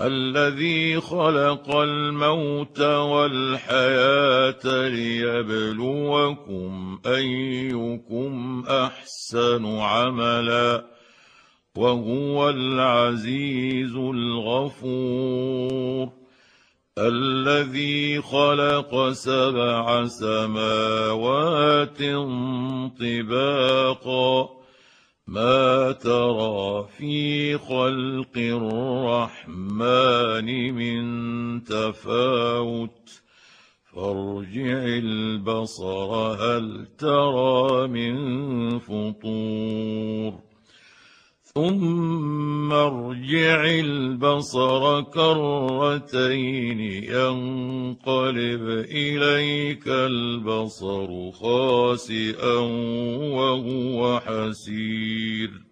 الذي خلق الموت والحياة ليبلوكم أيكم أحسن عملا وهو العزيز الغفور الذي خلق سبع سماوات طباقا ما ترى في خلق الرحمن من تفاوت. فارجع البصر هل ترى من فطور. ثم ارجع البصر كرتين ينقلب إليك البصر خاسئا وهو حسير.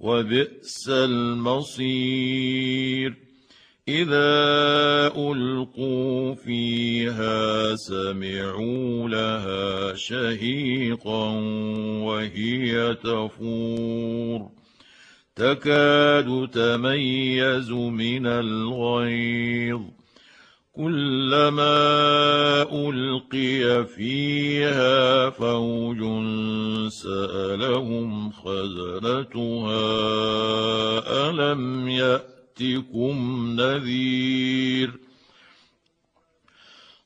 وبئس المصير. إذا ألقوا فيها سمعوا لها شهيقا وهي تفور. تكاد تميز من الغيظ. كلما ألقي فيها فوج سألهم خزنتها ألم يأتكم نذير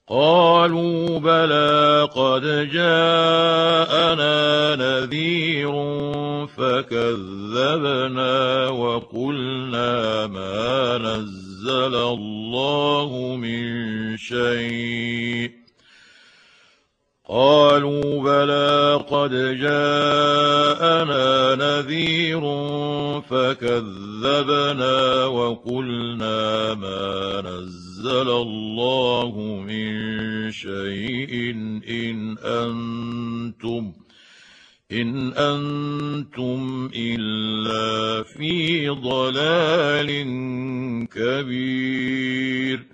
قالوا بلى قد جاءنا نذير فكذبنا وقلنا ما نزل الله من شيء. قالوا بلى قد جاءنا نذير فكذبنا وقلنا ما نزل الله من شيء إن أنتم إن أنتم إلا في ضلال كبير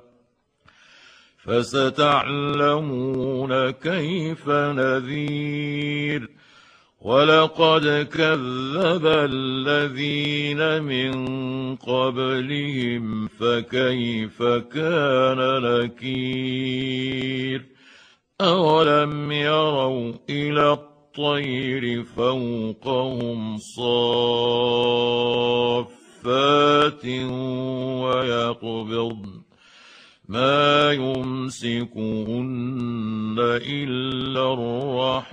فستعلمون كيف نذير. ولقد كذب الذين من قبلهم فكيف كان نكير؟ أولم يروا إلى الطير فوقهم صافات ويقبضن ما يمسكهن الا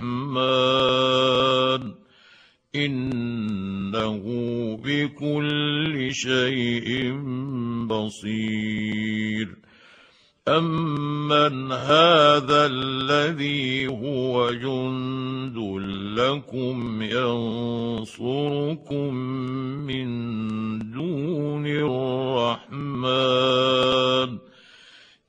الرحمن انه بكل شيء بصير امن هذا الذي هو جند لكم ينصركم من دون الرحمن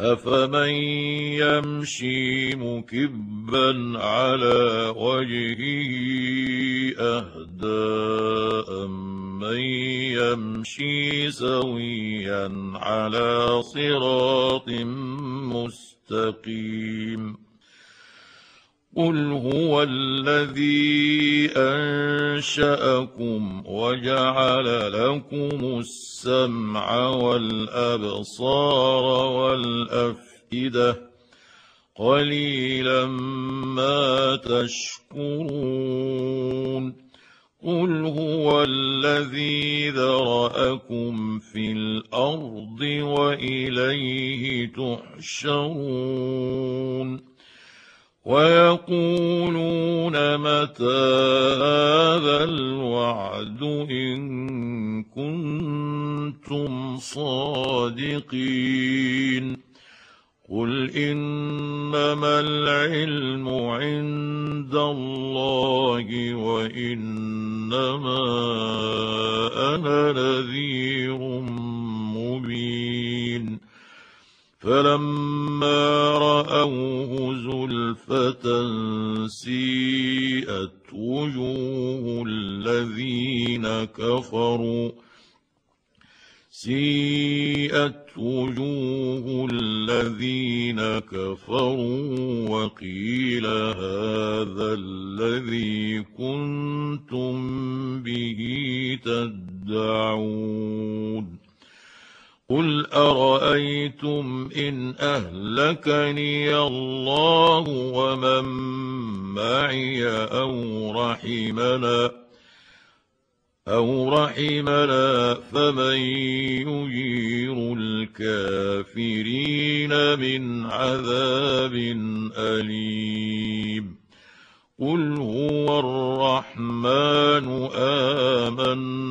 افمن يمشي مكبا على وجهه اهدى امن يمشي سويا على صراط مستقيم قل هو الذي انشاكم وجعل لكم السمع والابصار والافئده قليلا ما تشكرون قل هو الذي ذراكم في الأرض واليه تحشرون ويقولون متى هذا الوعد إن كنتم صادقين قل إنما العلم عند الله وإنما أنا نذير مبين فلما راوه زلفه سيئت وجوه الذين كفروا سيئت وجوه الذين كفروا وقيل هذا الذي كنتم به تدعون قل ارايتم ان اهلكني الله ومن معي أو رحمنا أو رحمنا فمن يجير الكافرين من عذاب اليم قل هو الرحمن امنا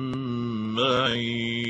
معين